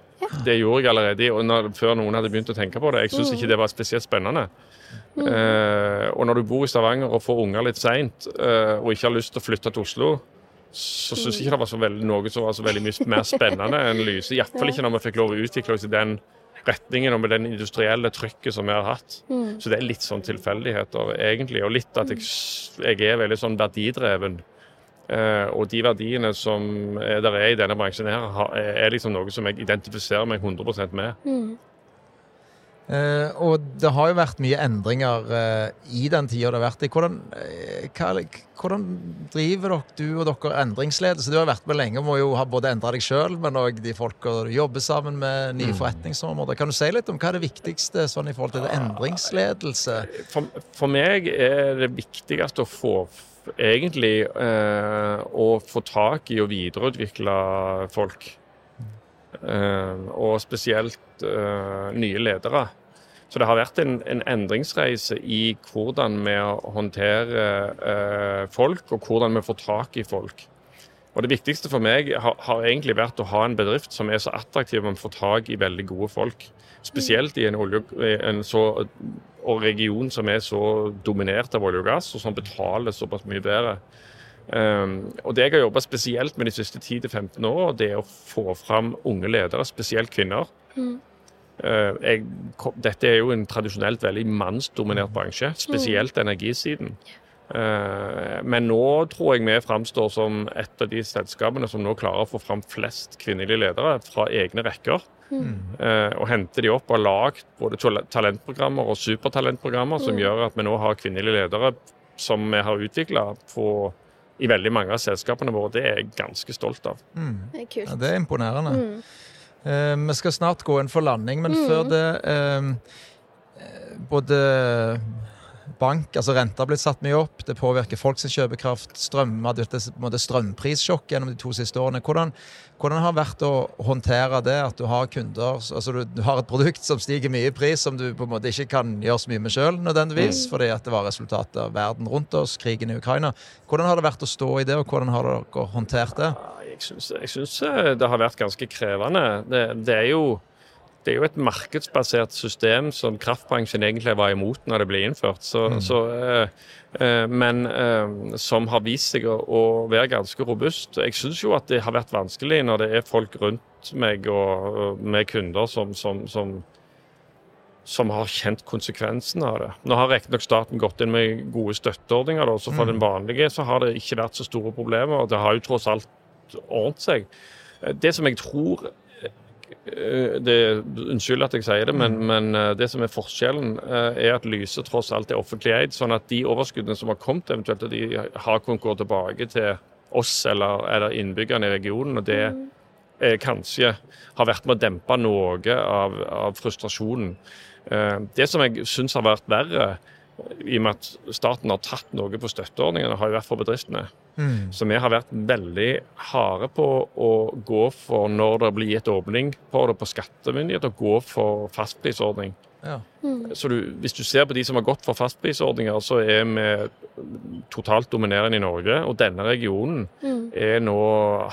Det gjorde jeg allerede og når, før noen hadde begynt å tenke på det. Jeg syns ikke det var spesielt spennende. Eh, og når du bor i Stavanger og får unger litt seint, uh, og ikke har lyst til å flytte til Oslo, så syns jeg ikke det var så veldig, noe som var så veldig mye mer spennende enn Lyse. Iallfall ikke når vi fikk lov å utvikle oss i den retningen og med den industrielle trykket som vi har hatt. Så det er litt sånn tilfeldigheter, egentlig. Og litt at jeg, jeg er veldig sånn verdidreven. Eh, og de verdiene som er der er i denne bransjen, her, har- er liksom noe som jeg identifiserer meg 100% med. Eh, og det har jo vært mye endringer eh, i den tida det har vært i. Hvordan, eh, hva, hvordan driver dere, du og dere endringsledelse? Du har vært med lenge og må jo ha både endra deg sjøl, men òg de folka du jobber sammen med, nye Mm. forretningsområder. Kan du si litt om hva er det viktigste sånn i forhold til det endringsledelse? For, for meg er det viktigste å få egentlig eh, å få tak i og videreutvikle folk. Eh, og spesielt eh, nye ledere. Så det har vært en, en endringsreise i hvordan vi håndterer folk, og hvordan vi får tak i folk. Og Det viktigste for meg har, har egentlig vært å ha en bedrift som er så attraktiv at man får tak i veldig gode folk. Spesielt i en, olje, en så, og region som er så dominert av olje og gass, og som betaler såpass mye bedre. Um, og Det jeg har jobba spesielt med de siste 10-15 år, det er å få fram unge ledere, spesielt kvinner. Uh, jeg, dette er jo en tradisjonelt veldig mannsdominert bransje, spesielt energisiden. Uh, men nå tror jeg vi framstår som et av de selskapene som nå klarer å få fram flest kvinnelige ledere fra egne rekker. Mm. og hente de opp og har lagd både talentprogrammer og supertalentprogrammer som gjør at vi nå har kvinnelige ledere som vi har utvikla i veldig mange av selskapene våre. Det er jeg ganske stolt av. Det er kult. Ja, det er imponerende. Mm. Eh, vi skal snart gå inn for landing, men før det eh, eh, Både bank, altså renta har blitt satt mye opp, det påvirker folks kjøpekraft. Strøm, vi en måte, strømprissjokk gjennom de to siste årene. Hvordan, hvordan har det vært å håndtere det, at du har kunder altså du, du har et produkt som stiger mye i pris, som du på en måte ikke kan gjøre så mye med sjøl nødvendigvis, fordi at det var resultatet av verden rundt oss, krigen i Ukraina. Hvordan har det vært å stå i det, og hvordan har dere håndtert det? Jeg syns, jeg syns eh, det har vært ganske krevende. Det, det, er jo, det er jo et markedsbasert system som kraftbransjen egentlig var imot når det ble innført. Så, så, eh, eh, men eh, som har vist seg å, å være ganske robust. Jeg syns jo at det har vært vanskelig når det er folk rundt meg og, og med kunder som, som, som som har kjent konsekvensen av det. Nå har riktignok staten gått inn med gode støtteordninger, da, så for den vanlige så har det ikke vært så store problemer. og Det har jo tross alt ordnet seg. Det som jeg tror det, Unnskyld at jeg sier det, men, men eh, det som er forskjellen, eh, er at Lyse tross alt er offentlig eid. Sånn at de overskuddene som har kommet, eventuelt at de har kunnet gå tilbake til oss eller, eller innbyggerne i regionen. og det eh, kanskje har vært med å dempe noe av, av frustrasjonen. Eh, det som jeg syns har vært verre, i og med at staten har tatt noe på støtteordningene, har jo vært for bedriftene. Så vi har vært veldig harde på å gå for, når det blir gitt åpning på det på skattemyndighet, å gå for fastprisordning. Ja. Så du, hvis du ser på de som har gått for fastprisordninger, så er vi totalt dominerende i Norge. Og denne regionen er nå,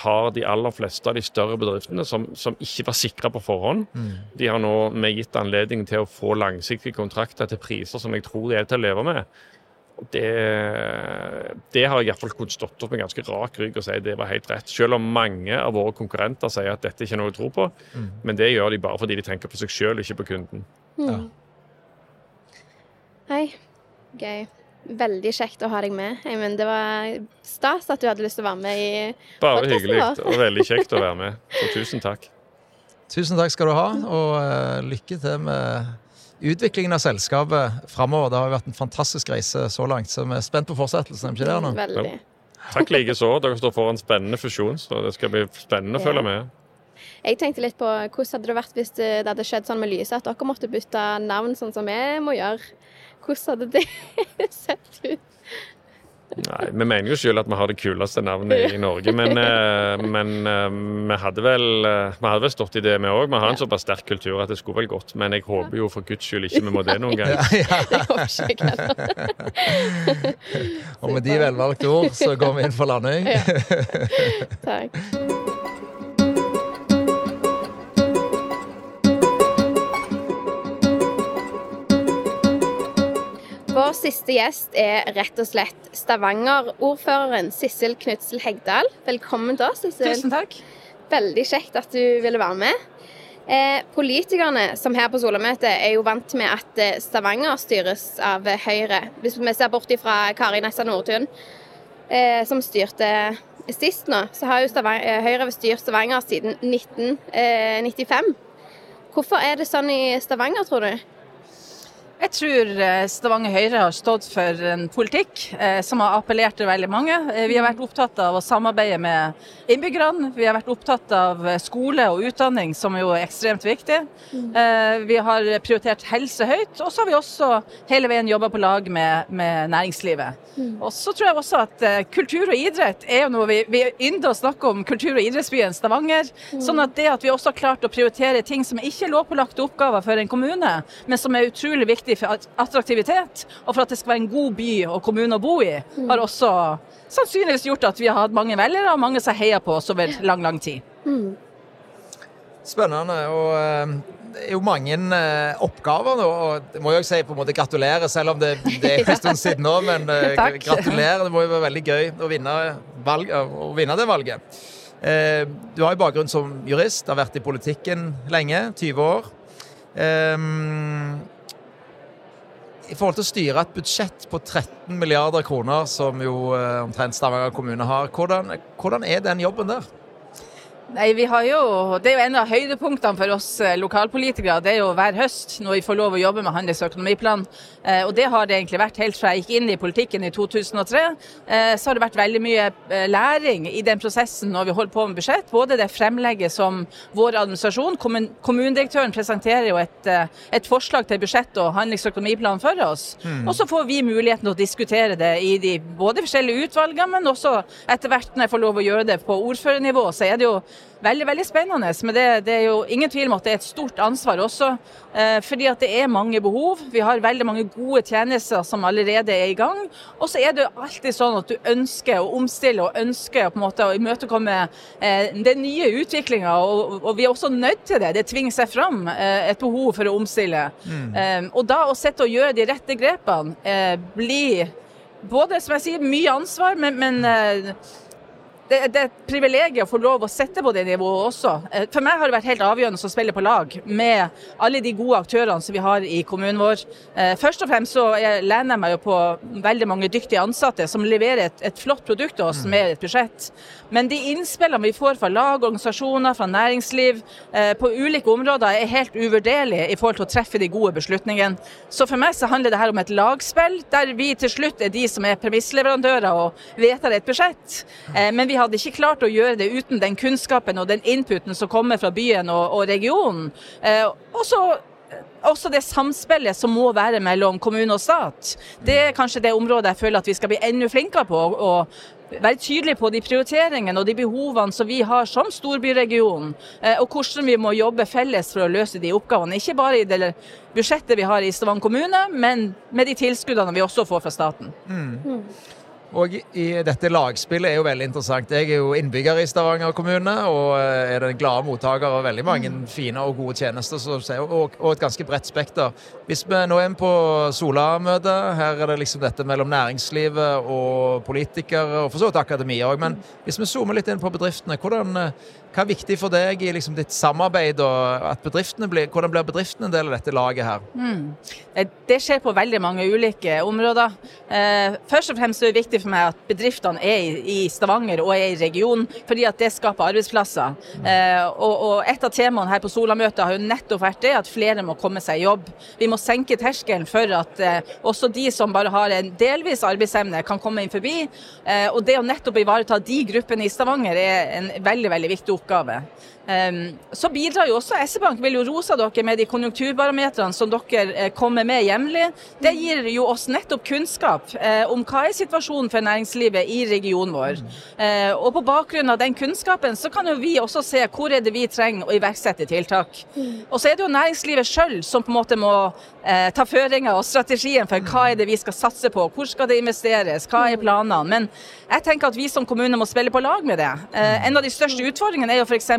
har de aller fleste av de større bedriftene som, som ikke var sikra på forhånd. De har nå med gitt anledning til å få langsiktige kontrakter til priser som jeg tror de er til å leve med. Det, det har jeg iallfall kunnet stått opp med ganske rak rygg og si det var helt rett. Selv om mange av våre konkurrenter sier at dette ikke er noe å tro på. Men det gjør de bare fordi de tenker på seg sjøl, ikke på kunden. Ja. Hei. Gøy. Veldig kjekt å ha deg med. Jeg mener, det var stas at du hadde lyst til å være med i Bare hyggelig vår. og veldig kjekt å være med. Så tusen takk. Tusen takk skal du ha, og eh, lykke til med utviklingen av selskapet framover. Det har jo vært en fantastisk reise så langt, så vi er spent på fortsettelsen. er vi ikke det, Arne? Veldig. Takk likeså. Dere står foran spennende fusjon, så det skal bli spennende å Ja. følge med. Jeg tenkte litt på hvordan hadde det vært hvis det det hadde skjedd sånn med Lyse, at dere måtte bytte navn sånn som vi må gjøre. Hvordan hadde det sett ut? Nei, Vi mener jo sjøl at vi har det kuleste navnet i Norge, men, eh, men eh, vi, hadde vel, eh, vi hadde vel stått i det, vi òg. Vi har en såpass sterk kultur at det skulle vel gått. Men jeg håper jo for guds skyld ikke vi må det noen gang. Det håper ikke jeg. Og med de velvalgte ord så går vi inn for landing. Ja. Takk. Vår siste gjest er rett og slett Stavanger-ordføreren Sissel Knutsel Hegdal. Velkommen til oss, Sissel. Tusen takk. Veldig kjekt at du ville være med. Eh, politikerne som her på Solamøtet er jo vant med at eh, Stavanger styres av eh, Høyre. Hvis vi ser bort fra Kari Nessa Nordtun, eh, som styrte sist nå, så har jo Stavanger, eh, Høyre styrt Stavanger siden 1995. Hvorfor er det sånn i Stavanger, tror du? Jeg tror eh, Stavanger Høyre har stått for en politikk eh, som har appellert til veldig mange. Eh, vi har vært opptatt av å samarbeide med innbyggerne. Vi har vært opptatt av skole og utdanning, som jo er ekstremt viktig. Eh, vi har prioritert helse høyt. Og så har vi også hele veien jobba på lag med, med næringslivet. Og så tror jeg også at kultur og idrett er jo noe vi, vi ynder å snakke om kultur- og idrettsbyen Stavanger. Sånn at det at vi også har klart å prioritere ting som ikke er lovpålagte oppgaver for en kommune, men som er utrolig viktig for attraktivitet og for at det skal være en god by og kommune å bo i, har også sannsynligvis gjort at vi har hatt mange velgere og mange som heier på oss over lang, lang tid. Spennende. Og eh, det er jo mange eh, oppgaver nå. og det må jeg si på en måte gratulerer, selv om det, det er en stund siden nå. Men eh, gratulerer. Det må jo være veldig gøy å vinne, valg, å vinne det valget. Eh, du har jo bakgrunn som jurist, har vært i politikken lenge, 20 år. I forhold til å styre et budsjett på 13 milliarder kroner, som jo eh, omtrent Stavanger kommune har, hvordan, hvordan er den jobben der? Nei, vi har jo, Det er jo en av høydepunktene for oss eh, lokalpolitikere. Det er jo hver høst når vi får lov å jobbe med handels- og økonomiplan. Eh, og det har det egentlig vært helt fra jeg gikk inn i politikken i 2003. Eh, så har det vært veldig mye læring i den prosessen når vi holder på med budsjett. Både det fremlegget som vår administrasjon, kommun kommunedirektøren presenterer jo et, et forslag til budsjett og handels- og økonomiplan for oss. Og så får vi muligheten til å diskutere det i de både forskjellige utvalgene, men også etter hvert når jeg får lov å gjøre det på ordførernivå, så er det jo veldig veldig spennende. Men det, det er jo ingen tvil om at det er et stort ansvar også. Eh, fordi at det er mange behov. Vi har veldig mange gode tjenester som allerede er i gang. Og så er det jo alltid sånn at du ønsker å omstille og ønsker på en måte å imøtekomme eh, den nye utviklinga. Og, og vi er også nødt til det. Det tvinger seg fram eh, et behov for å omstille. Eh, og da å sitte og gjøre de rette grepene eh, blir både, som jeg sier, mye ansvar, men, men eh, det, det er et privilegium å få lov å sette på det nivået også. Eh, For meg har det vært helt avgjørende å spille på lag med alle de gode aktørene som vi har i kommunen vår. Eh, Først og fremst så jeg lener jeg meg jo på veldig mange dyktige ansatte som leverer et, et flott produkt til oss med et budsjett. Men de innspillene vi får fra lag, organisasjoner, fra næringsliv eh, på ulike områder er helt uvurderlige i forhold til å treffe de gode beslutningene. Så for meg så handler det her om et lagspill, der vi til slutt er de som er premissleverandører og vedtar et budsjett. Men vi hadde ikke klart å gjøre det uten den kunnskapen og den inputen som kommer fra byen og, og regionen. Eh, Og så også det samspillet som må være mellom kommune og stat. Det er kanskje det området jeg føler at vi skal bli enda flinkere på. og- være tydelige på de prioriteringene og de behovene som vi har som storbyregion, eh, og hvordan vi må jobbe felles for å løse de oppgavene. Ikke bare i det budsjettet vi har i Stavanger kommune, men med de tilskuddene vi også får fra staten. Og i dette lagspillet er jo veldig interessant. Jeg er jo innbygger i Stavanger kommune, og eh, er den glade mottaker av veldig mange fine og gode tjenester, så og, et ganske bredt spekter. Hvis vi nå er på Sola-møtet, her er det liksom dette mellom næringslivet og politikere, og for så vidt akademia òg, men hvis vi zoomer litt inn på bedriftene, hvordan, eh, hva er viktig for deg i liksom ditt samarbeid, og blir, hvordan blir bedriftene en del av dette laget her? Mm. Det skjer på veldig mange ulike områder. Eh, Først og fremst er det viktig for meg at bedriftene er i- Stavanger og er i regionen, fordi at det skaper arbeidsplasser. Mm. Og, et av temaene her på Sola-møtet har jo nettopp vært det at flere må komme seg i jobb. Vi må senke terskelen for at eh, også de som bare har en delvis arbeidsevne, kan komme inn forbi. Eh, Og det å nettopp ivareta de gruppene i Stavanger er en veldig, veldig viktig oppgave. Um, så bidrar jo også SE-Bank vil jo rose dere med de konjunkturbarometrene som dere eh, kommer med jevnlig. Det gir jo oss nettopp kunnskap eh, om hva er situasjonen for næringslivet i regionen vår. Eh, og på bakgrunn av den kunnskapen så kan jo vi også se hvor er det vi trenger å iverksette tiltak. Og så er det jo næringslivet sjøl som på en måte må ta føringa og strategien for hva er det vi skal satse på, hvor skal det investeres, hva er planene. Men jeg tenker at vi som kommune må spille på lag med det. En av de største utfordringene er jo f.eks.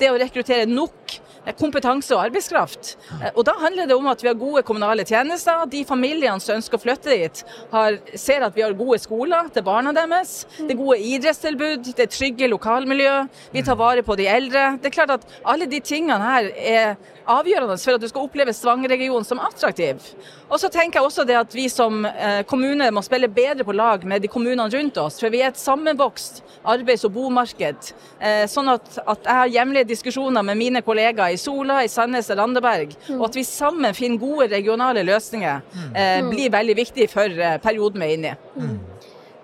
det å rekruttere nok kompetanse og arbeidskraft. Eh, Og Da handler det om at vi har gode kommunale tjenester. De familiene som ønsker å flytte dit, har, ser at vi har gode skoler til barna deres. Det er gode idrettstilbud, det er trygge lokalmiljø. Vi tar vare på de eldre. Det er klart at alle de tingene her er avgjørende for at du skal oppleve Stavanger-regionen som attraktiv. Og så tenker jeg også det at vi som eh, kommune må spille bedre på lag med de kommunene rundt oss. For vi er et sammenvokst arbeids- og bomarked. Eh, sånn at, at jeg har jevnlige diskusjoner med mine kollegaer i i Sola, i Sandnes og Randaberg. Og at vi sammen finner gode regionale løsninger, eh, blir veldig viktig for eh, perioden vi er inne i.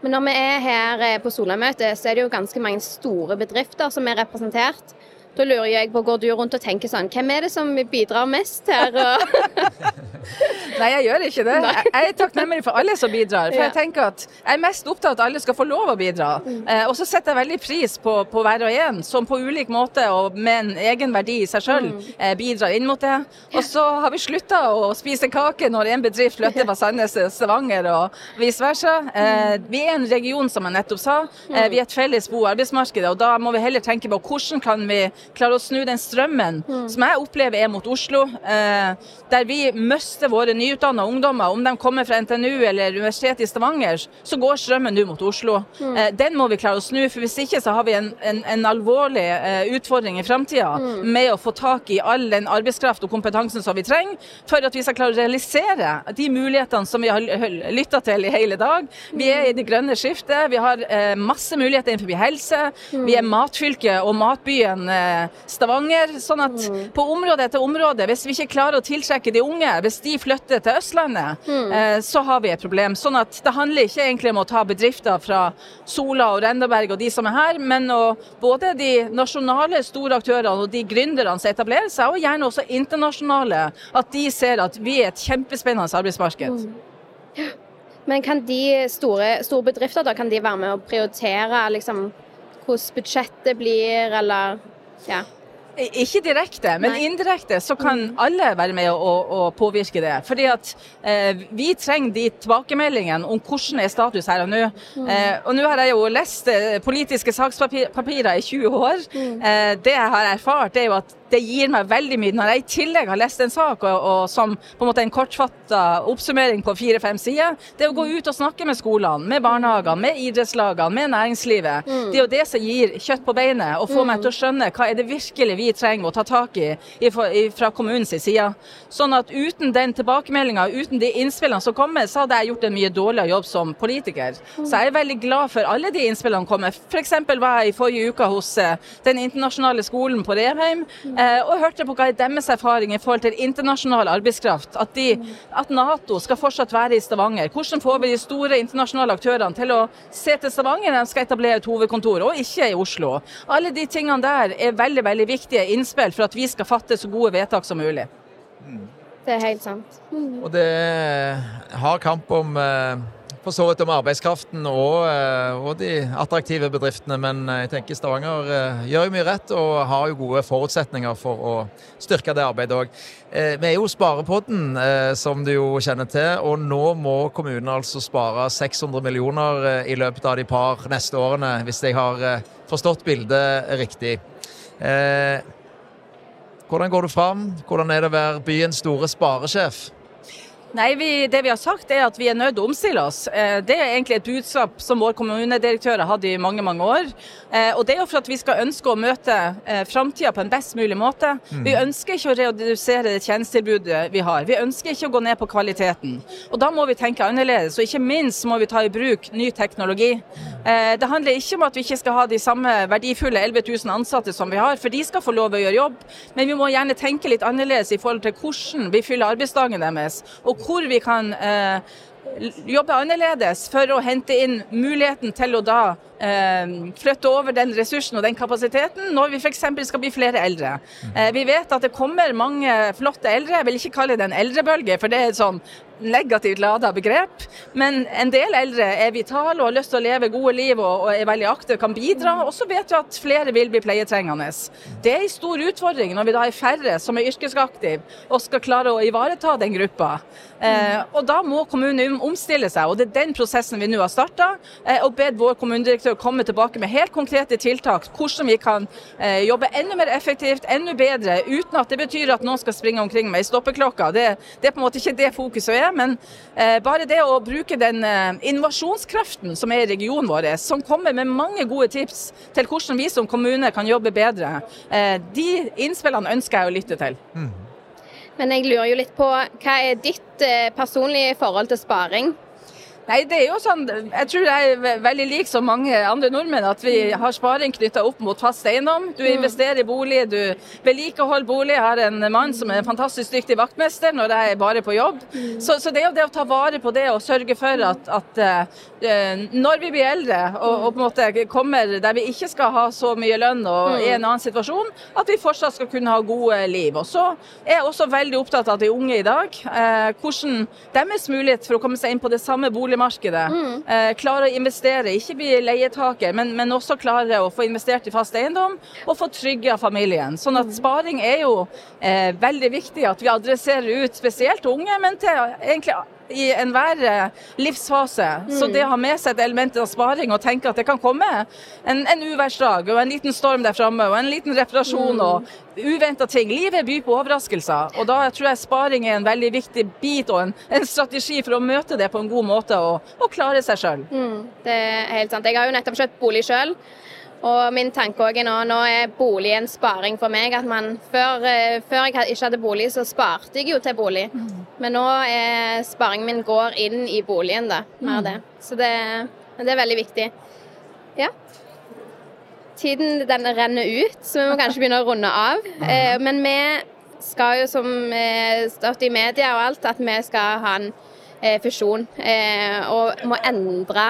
Men når vi er her eh, på Solamøtet, så er det jo ganske mange store bedrifter som er representert. Da lurer jeg på, Går du rundt og tenker sånn Hvem er det som bidrar mest her? Nei, jeg gjør ikke det. Jeg jeg er takknemlig for alle som bidrar. For Ja. jeg tenker at jeg er mest opptatt av at alle skal få lov å bidra. Eh, og så setter jeg veldig pris på, på hver og en som på ulik måte og med en egen verdi i seg sjøl eh, bidrar inn mot det. Og så har vi slutta å spise kake når en bedrift flytter fra Sandnes til Stavanger og vice versa. Eh, vi er en region, som jeg nettopp sa. Eh, vi er et felles bo- og arbeidsmarked, og da må vi heller tenke på hvordan kan vi klare å snu den strømmen som jeg opplever er mot Oslo, eh, der vi mister våre nyutdanna ungdommer. Om de kommer fra NTNU eller Universitetet i Stavanger, så går strømmen nå mot Oslo. Eh, den må vi klare å snu, for hvis ikke så har vi en, en, en alvorlig eh, utfordring i framtida med å få tak i all den arbeidskraft og kompetansen som vi trenger for at vi skal klare å realisere de mulighetene som vi har lytta til i hele dag. Vi er i det grønne skiftet, vi har eh, masse muligheter innenfor helse. Vi er matfylket og matbyen eh, Stavanger. Sånn at på område etter område, hvis vi ikke klarer å tiltrekke de unge, hvis de flytter til Østlandet, eh, så har vi et problem. Sånn at det handler ikke egentlig om å ta bedrifter fra Sola og Rendaberg og de som er her, men å både de nasjonale store aktørene og de gründerne som etablerer seg, og gjerne også internasjonale, at de ser at vi er et kjempespennende arbeidsmarked. Men kan de store, store bedrifter da, kan de være med å prioritere liksom, hvordan budsjettet blir, eller ja. Ikke direkte, men Nei. indirekte så kan alle være med å, å påvirke det. Fordi at eh, vi trenger de tilbakemeldingene om hvordan er status her og nå. Eh, og nå har jeg jo lest eh, politiske sakspapirer i 20 år. Eh, det jeg har erfart, er jo at det gir meg veldig mye. Når jeg i tillegg har lest en sak og, og som på en måte en kortfatta oppsummering på fire-fem sider, det å gå ut og snakke med skolene, med barnehagene, med idrettslagene, med næringslivet, det er jo det som gir kjøtt på beinet og får meg til å skjønne hva er det virkelig vi trenger å ta tak i, fra- kommunens side. Sånn at uten den tilbakemeldinga, uten de innspillene som kommer, så hadde jeg gjort en mye dårligere jobb som politiker. Så jeg er veldig glad for alle de innspillene som kommer. F.eks. var jeg i forrige uke hos eh, den internasjonale skolen på Revheim eh, og hørte på hva er deres erfaring i forhold til internasjonal arbeidskraft. At, de, at Nato skal fortsatt være i Stavanger. Hvordan får vi de store internasjonale aktørene til å se til Stavanger når de skal etablere et hovedkontor, og ikke i Oslo. Alle de tingene der er veldig veldig viktige innspill for at vi skal fatte så gode vedtak som mulig. Det er helt sant. Og det er hard kamp om eh, for så vidt om arbeidskraften og, eh, og de attraktive bedriftene, men eh, jeg tenker Stavanger eh, gjør jo mye rett og har jo gode forutsetninger for å styrke det arbeidet òg. Vi er jo Sparepodden, som du jo kjenner til, og nå må kommunen altså spare 600 millioner i løpet av de par neste årene, hvis jeg har forstått bildet riktig. Hvordan går du fram? Hvordan er det å være byens store sparesjef? Nei, vi, Det vi har sagt er at vi er nødt til å omstille oss. Eh, Det er egentlig et budskap som vår kommunedirektør har hatt i mange mange år. Eh, Og Det er jo for at vi skal ønske å møte eh, framtida på en best mulig måte. Vi ønsker ikke å redusere det tjenestetilbudet vi har. Vi ønsker ikke å gå ned på kvaliteten. Og Da må vi tenke annerledes, og ikke minst må vi ta i bruk ny teknologi. Det handler ikke om at vi ikke skal ha de samme verdifulle 11 000 ansatte som vi har, for de skal få lov å gjøre jobb. Men vi må gjerne tenke litt annerledes i forhold til hvordan vi fyller arbeidsdagen deres, og hvor vi kan eh, jobbe annerledes for å hente inn muligheten til å da eh, flytte over den ressursen og den kapasiteten når vi f.eks. skal bli flere eldre. Eh, vi vet at det kommer mange flotte eldre. Jeg vil ikke kalle det en eldrebølge, for det er sånn negativt lada begrep. Men en del eldre er vitale og har lyst til å leve gode liv og, er veldig aktive, kan bidra. Og så vet vi at flere vil bli pleietrengende. Det er en stor utfordring når vi da er færre som er yrkesaktive og skal klare å ivareta den gruppa. Eh, og da må kommunen omstille seg, og det er den prosessen vi nå har starta. Eh, og bedt vår kommunedirektør komme tilbake med helt konkrete tiltak. Hvordan vi kan eh, jobbe enda mer effektivt, enda bedre, uten at det betyr at noen skal springe omkring med ei stoppeklokke. Det, det er på en måte ikke det fokuset er, men eh, bare det å bruke den eh, innovasjonskraften som er i regionen vår, som kommer med mange gode tips til hvordan vi som kommune kan jobbe bedre, eh, de innspillene ønsker jeg å lytte til. Men jeg lurer jo litt på hva er ditt eh, personlige forhold til sparing? Nei, det er jo sånn, Jeg tror jeg er veldig lik som mange andre nordmenn, at vi har sparing knytta opp mot fast eiendom. Du investerer i bolig, du vedlikeholder bolig. Jeg har en mann som er en fantastisk dyktig vaktmester når jeg er bare på jobb. Så, så det er jo det å ta vare på det og sørge for at, at eh, når vi blir eldre og, og på en måte kommer der vi ikke skal ha så mye lønn og i en annen situasjon, at vi fortsatt skal kunne ha gode liv. Og så er jeg også veldig opptatt av de unge i dag. Eh, hvordan deres mulighet for å komme seg inn på det samme boligmarkedet. Eh, klare å investere, ikke bli leietaker, men, men også klare å få investert i fast eiendom og få trygga familien. Sånn at sparing er jo eh, veldig viktig at vi adresserer ut spesielt unge, men til egentlig i enhver livsfase. livsfase. Så det å ha med seg et element av sparing og tenke at det kan komme en, en uværsdag og en liten storm der framme og en liten reparasjon og uventa ting. Livet byr på overraskelser, og da tror jeg sparing er en veldig viktig bit og en, en strategi for å møte det på en god måte og, og klare seg sjøl. Mm, det er helt sant. Jeg har jo nettopp kjøpt bolig sjøl. Og min tanke også er nå, nå er bolig en sparing for meg. at man Før, eh, før jeg ikke hadde bolig, så sparte jeg jo til bolig. Men nå er sparingen min går inn i boligen, da. Mer det. Så det, det er veldig viktig. Ja. Tiden den renner ut, så vi må kanskje begynne å runde av. Eh, men vi skal jo, som eh, stått i media og alt, at vi skal ha en eh, fusjon. Eh, og må endre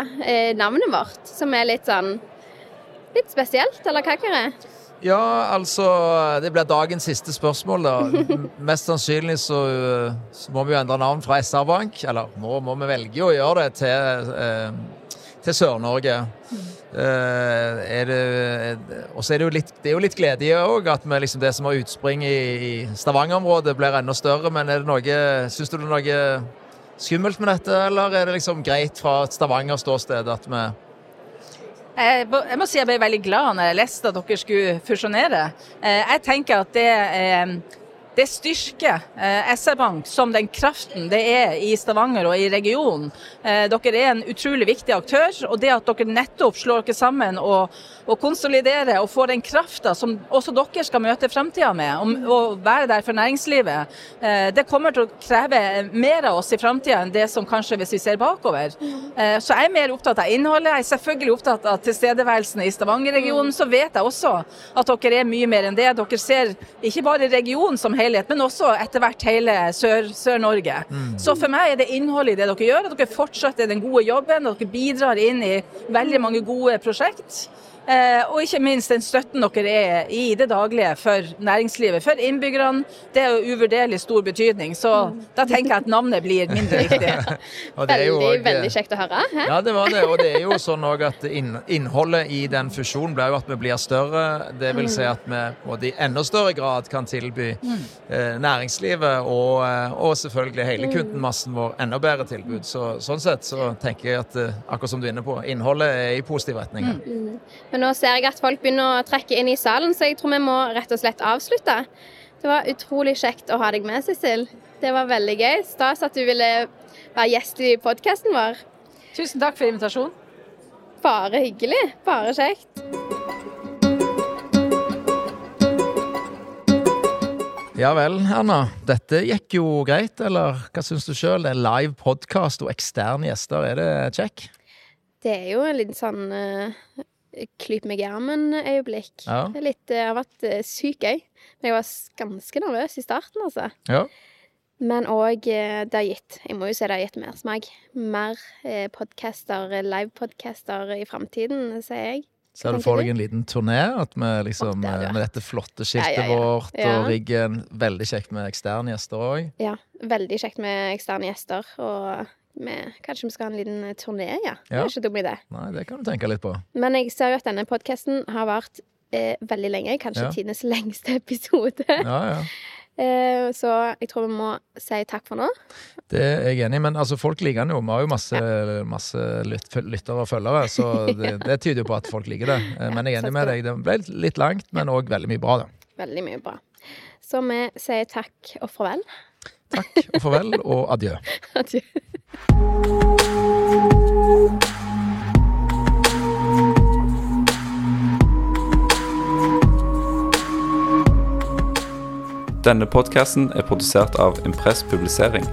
navnet vårt, som er litt sånn Litt spesielt, eller hva, Kyrre? Ja, altså Det blir dagens siste spørsmål, da. Mest sannsynlig så, uh, så må vi jo endre navn fra SR-Bank. Eller må, må vi velge å gjøre det til, eh, til Sør-Norge. Det, og så er det jo litt, det er jo litt glede òg, at liksom det som har utspring i, i Stavanger-området, blir enda større. Men er det noe Syns du det er noe skummelt med dette, eller er det liksom greit fra et Stavanger-ståsted at vi Jeg, må si jeg ble veldig glad når jeg leste at dere skulle fusjonere. Eh, Jeg tenker at det, eh, det styrker eh, SR-Bank som den kraften det er i Stavanger og i regionen. Eh, Dere er en utrolig viktig aktør, og det at dere nettopp slår dere sammen og, og konsoliderer og får den krafta som også dere skal møte fremtida med, og, og være der for næringslivet, eh, det kommer til å kreve mer av oss i framtida enn det som kanskje hvis vi ser bakover. Eh, Så jeg er mer opptatt av innholdet. Jeg er selvfølgelig opptatt av tilstedeværelsen i Stavanger-regionen. Så vet jeg også at dere er mye mer enn det. Dere ser ikke bare regionen som helhet, men også etter hvert hele Sør- Sør-Norge. Så for meg er det innholdet i det dere gjør, at dere fortsetter den gode jobben, at dere bidrar inn i veldig mange gode prosjekt. Eh, og ikke minst den støtten dere er i det daglige for næringslivet, for innbyggerne. Det er jo uvurderlig stor betydning. Så da tenker jeg at navnet blir mindre viktig. og det er jo Veldig, også- veldig kjekt å høre. Hæ? Ja, det var det. Og det er jo sånn òg at inn, innholdet i den fusjonen blir jo at vi blir større. Det vil si at vi både i enda større grad kan tilby eh, næringslivet og, eh, og selvfølgelig hele kundenmassen vår enda bedre tilbud. Så, sånn sett så tenker jeg at akkurat som du er inne på, innholdet er i positiv retning. Men nå ser jeg at folk begynner å trekke inn i salen, så jeg tror vi må rett og slett avslutte. Det var utrolig kjekt å ha deg med, Sissel. Det var veldig gøy. Stas at du ville være gjest i podkasten vår. Tusen takk for invitasjonen. Bare hyggelig. Bare kjekt. Ja vel, Anna. Dette gikk jo greit, eller hva syns du sjøl? Det er live podkast og eksterne gjester. Er det kjekk? Det er jo en liten sånn uh, klyp meg i armen-øyeblikk. Ja. Er litt, jeg har vært syk, jeg. Men jeg var ganske nervøs i starten, altså. Ja. Men òg det har gitt Jeg må jo si det har gitt mersmak. Mer eh, podcaster, live-podcaster i framtiden, sier jeg. Ser du for deg en liten turné at vi liksom, oh, det eh, med dette flotte skiltet Ja, ja, ja. vårt Ja. og riggen Veldig kjekt med eksterne gjester òg. Ja, veldig kjekt med eksterne gjester. Og med, kanskje vi skal ha en liten eh, turné, ja. Det er ikke dum idé. Nei, det kan du tenke litt på. Men jeg ser jo at denne podkasten har vart eh, veldig lenge. Kanskje tidenes lengste episode. Ja, ja. eh, så jeg tror vi må si takk for nå. Det er jeg enig i, men altså, folk liker den jo. Vi har jo masse, masse lyt, lyttere og følgere, så det, det tyder jo på at folk liker det. Eh, Men jeg er enig med deg. Det ble litt langt, men òg veldig mye bra, da. Veldig mye bra. Så vi sier takk og farvel. Takk og farvel og adjø. Adjø. Denne podkasten er produsert av Impress Publisering.